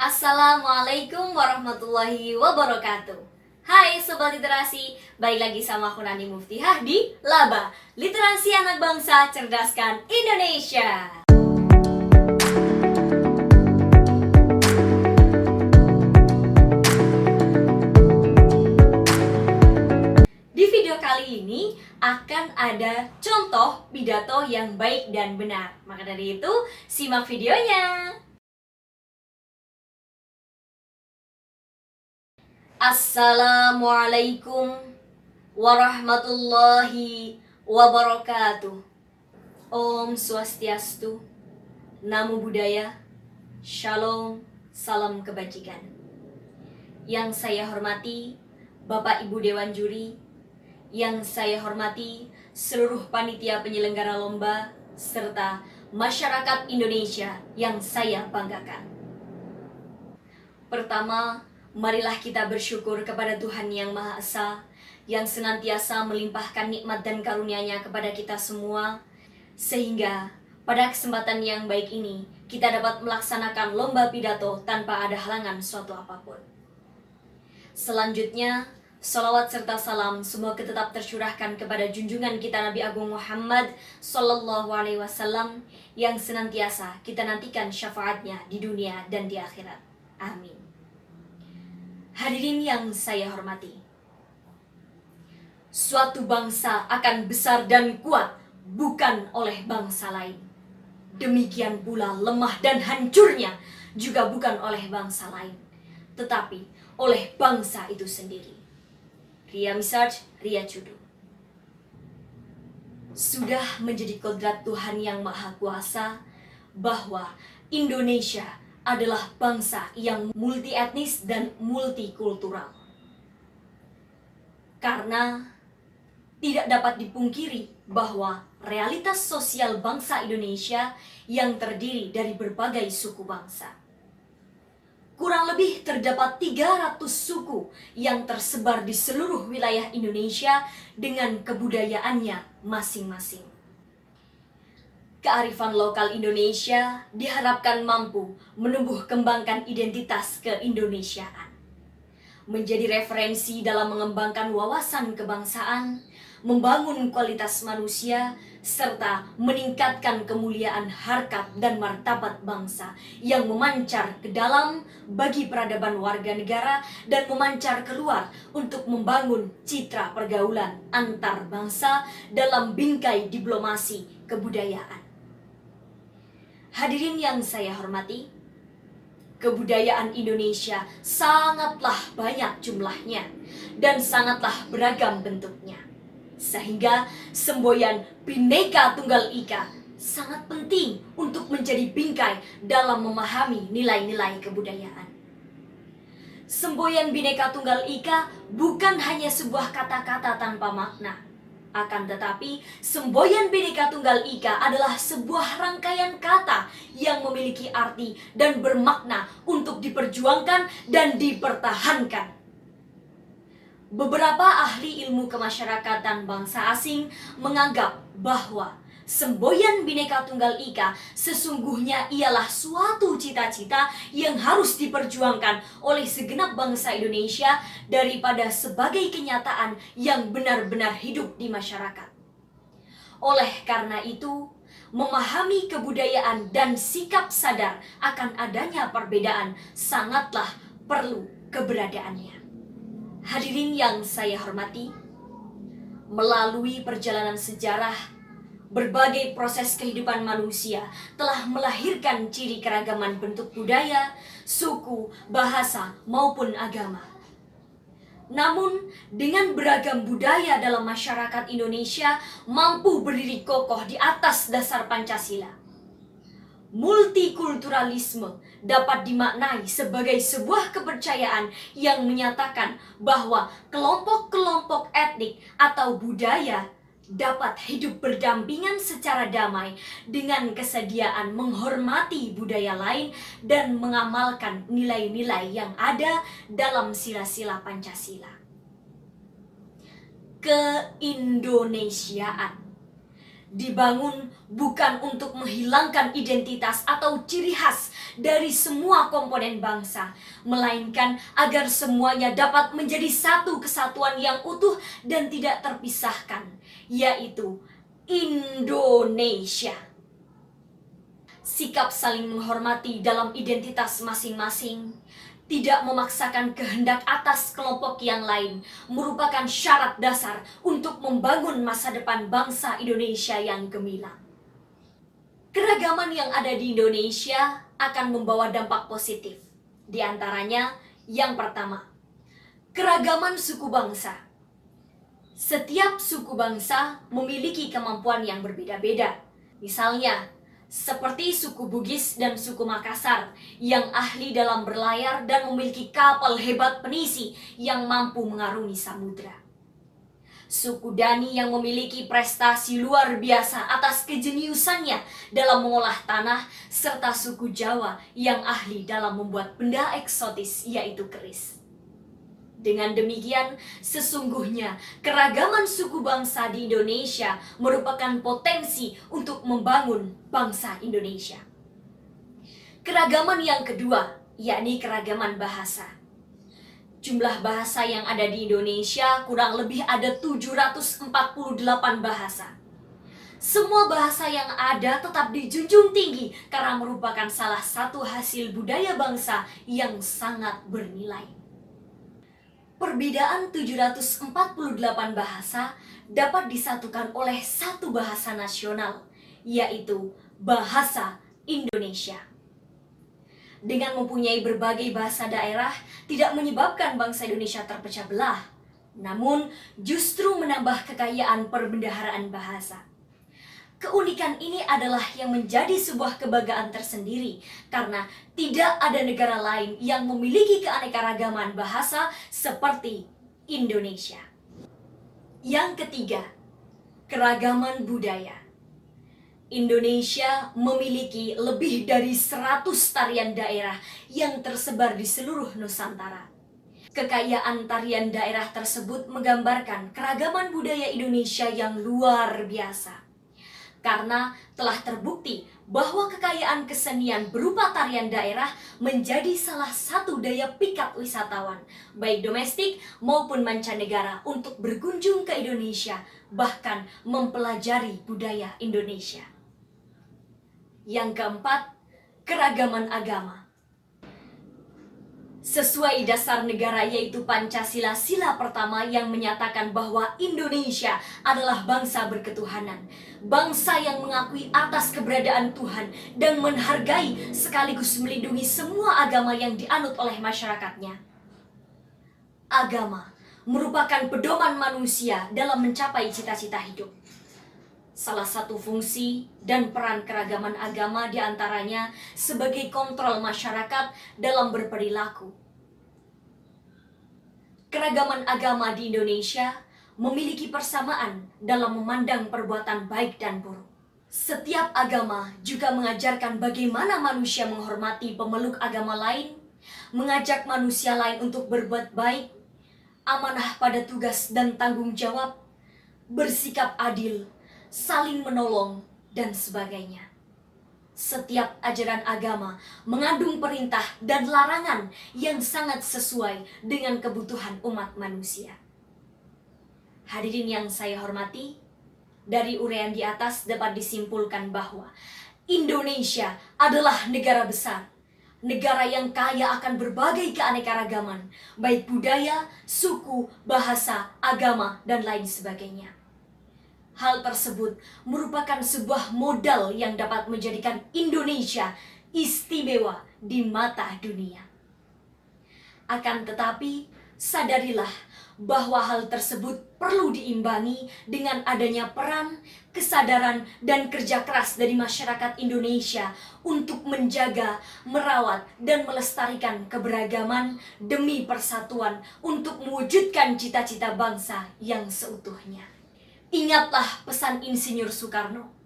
Assalamualaikum warahmatullahi wabarakatuh. Hai Sobat Literasi, balik lagi sama aku Nani Muftihah di Laba. Literasi Anak Bangsa Cerdaskan Indonesia. Di video kali ini akan ada contoh pidato yang baik dan benar. Maka dari itu, simak videonya Assalamualaikum warahmatullahi wabarakatuh. Om Swastiastu, Namo Buddhaya, Shalom, Salam Kebajikan. Yang saya hormati Bapak Ibu Dewan Juri, yang saya hormati seluruh panitia penyelenggara lomba, serta masyarakat Indonesia yang saya banggakan. Pertama, Marilah kita bersyukur kepada Tuhan Yang Maha Esa yang senantiasa melimpahkan nikmat dan karunia-Nya kepada kita semua sehingga pada kesempatan yang baik ini kita dapat melaksanakan lomba pidato tanpa ada halangan suatu apa pun. Selanjutnya, Salawat serta salam semoga tetap tercurahkan kepada junjungan kita Nabi Agung Muhammad Sallallahu Alaihi Wasallam yang senantiasa kita nantikan syafaatnya di dunia dan di akhirat. Amin. Hadirin yang saya hormati, suatu bangsa akan besar dan kuat bukan oleh bangsa lain. Demikian pula lemah dan hancurnya juga bukan oleh bangsa lain, tetapi oleh bangsa itu sendiri. Ria Misaj, Ria Cudu. Sudah menjadi kodrat Tuhan yang Maha Kuasa bahwa Indonesia adalah bangsa yang multi etnis dan multikultural. Karena tidak dapat dipungkiri bahwa realitas sosial bangsa Indonesia yang terdiri dari berbagai suku bangsa. Kurang lebih terdapat 300 suku yang tersebar di seluruh wilayah Indonesia dengan kebudayaannya masing-masing kearifan lokal Indonesia diharapkan mampu menumbuh kembangkan identitas keindonesiaan. Menjadi referensi dalam mengembangkan wawasan kebangsaan, membangun kualitas manusia, serta meningkatkan kemuliaan harkat dan martabat bangsa yang memancar ke dalam bagi peradaban warga negara dan memancar keluar untuk membangun citra pergaulan antar bangsa dalam bingkai diplomasi kebudayaan. Hadirin yang saya hormati, kebudayaan Indonesia sangatlah banyak jumlahnya dan sangatlah beragam bentuknya. Sehingga semboyan Bhinneka Tunggal Ika sangat penting untuk menjadi bingkai dalam memahami nilai-nilai kebudayaan. Semboyan Bhinneka Tunggal Ika bukan hanya sebuah kata-kata tanpa makna, akan tetapi, semboyan Bhinneka Tunggal Ika adalah sebuah rangkaian kata yang memiliki arti dan bermakna untuk diperjuangkan dan dipertahankan. Beberapa ahli ilmu kemasyarakatan bangsa asing menganggap bahwa Semboyan Bhinneka Tunggal Ika sesungguhnya ialah suatu cita-cita yang harus diperjuangkan oleh segenap bangsa Indonesia daripada sebagai kenyataan yang benar-benar hidup di masyarakat. Oleh karena itu, memahami kebudayaan dan sikap sadar akan adanya perbedaan sangatlah perlu keberadaannya. Hadirin yang saya hormati, melalui perjalanan sejarah Berbagai proses kehidupan manusia telah melahirkan ciri keragaman bentuk budaya, suku, bahasa, maupun agama. Namun, dengan beragam budaya dalam masyarakat Indonesia mampu berdiri kokoh di atas dasar Pancasila. Multikulturalisme dapat dimaknai sebagai sebuah kepercayaan yang menyatakan bahwa kelompok-kelompok etnik atau budaya dapat hidup berdampingan secara damai dengan kesediaan menghormati budaya lain dan mengamalkan nilai-nilai yang ada dalam sila-sila Pancasila. Keindonesiaan dibangun bukan untuk menghilangkan identitas atau ciri khas dari semua komponen bangsa, melainkan agar semuanya dapat menjadi satu kesatuan yang utuh dan tidak terpisahkan, yaitu Indonesia. Sikap saling menghormati dalam identitas masing-masing tidak memaksakan kehendak atas kelompok yang lain merupakan syarat dasar untuk membangun masa depan bangsa Indonesia yang gemilang. Keragaman yang ada di Indonesia akan membawa dampak positif. Di antaranya, yang pertama, keragaman suku bangsa. Setiap suku bangsa memiliki kemampuan yang berbeda-beda. Misalnya, seperti suku Bugis dan suku Makassar yang ahli dalam berlayar dan memiliki kapal hebat penisi yang mampu mengarungi samudra. Suku Dani yang memiliki prestasi luar biasa atas kejeniusannya dalam mengolah tanah serta suku Jawa yang ahli dalam membuat benda eksotis yaitu keris. Dengan demikian, sesungguhnya keragaman suku bangsa di Indonesia merupakan potensi untuk membangun bangsa Indonesia. Keragaman yang kedua, yakni keragaman bahasa. Jumlah bahasa yang ada di Indonesia kurang lebih ada 748 bahasa. Semua bahasa yang ada tetap dijunjung tinggi karena merupakan salah satu hasil budaya bangsa yang sangat bernilai. Perbedaan 748 bahasa dapat disatukan oleh satu bahasa nasional, yaitu bahasa Indonesia. Dengan mempunyai berbagai bahasa daerah, tidak menyebabkan bangsa Indonesia terpecah belah, namun justru menambah kekayaan perbendaharaan bahasa. Keunikan ini adalah yang menjadi sebuah kebanggaan tersendiri karena tidak ada negara lain yang memiliki keanekaragaman bahasa seperti Indonesia. Yang ketiga, keragaman budaya. Indonesia memiliki lebih dari 100 tarian daerah yang tersebar di seluruh Nusantara. Kekayaan tarian daerah tersebut menggambarkan keragaman budaya Indonesia yang luar biasa karena telah terbukti bahwa kekayaan kesenian berupa tarian daerah menjadi salah satu daya pikat wisatawan, baik domestik maupun mancanegara untuk berkunjung ke Indonesia, bahkan mempelajari budaya Indonesia. Yang keempat, keragaman agama. Sesuai dasar negara yaitu Pancasila sila pertama yang menyatakan bahwa Indonesia adalah bangsa berketuhanan. Bangsa yang mengakui atas keberadaan Tuhan dan menghargai sekaligus melindungi semua agama yang dianut oleh masyarakatnya. Agama merupakan pedoman manusia dalam mencapai cita-cita hidup. Salah satu fungsi dan peran keragaman agama di antaranya sebagai kontrol masyarakat dalam berperilaku. Keragaman agama di Indonesia memiliki persamaan dalam memandang perbuatan baik dan buruk. Setiap agama juga mengajarkan bagaimana manusia menghormati pemeluk agama lain, mengajak manusia lain untuk berbuat baik, amanah pada tugas dan tanggung jawab, bersikap adil, saling menolong, dan sebagainya. Setiap ajaran agama mengandung perintah dan larangan yang sangat sesuai dengan kebutuhan umat manusia. Hadirin yang saya hormati, dari uraian di atas dapat disimpulkan bahwa Indonesia adalah negara besar, negara yang kaya akan berbagai keanekaragaman, baik budaya, suku, bahasa, agama, dan lain sebagainya. Hal tersebut merupakan sebuah modal yang dapat menjadikan Indonesia istimewa di mata dunia. Akan tetapi, sadarilah bahwa hal tersebut perlu diimbangi dengan adanya peran, kesadaran, dan kerja keras dari masyarakat Indonesia untuk menjaga, merawat, dan melestarikan keberagaman demi persatuan untuk mewujudkan cita-cita bangsa yang seutuhnya. Ingatlah pesan Insinyur Soekarno.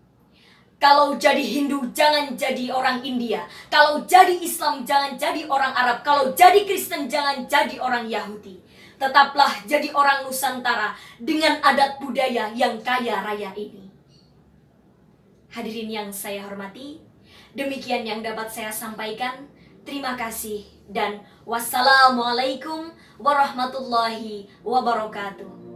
Kalau jadi Hindu jangan jadi orang India. Kalau jadi Islam jangan jadi orang Arab. Kalau jadi Kristen jangan jadi orang Yahudi. Tetaplah jadi orang Nusantara dengan adat budaya yang kaya raya ini. Hadirin yang saya hormati, demikian yang dapat saya sampaikan. Terima kasih dan wassalamualaikum warahmatullahi wabarakatuh.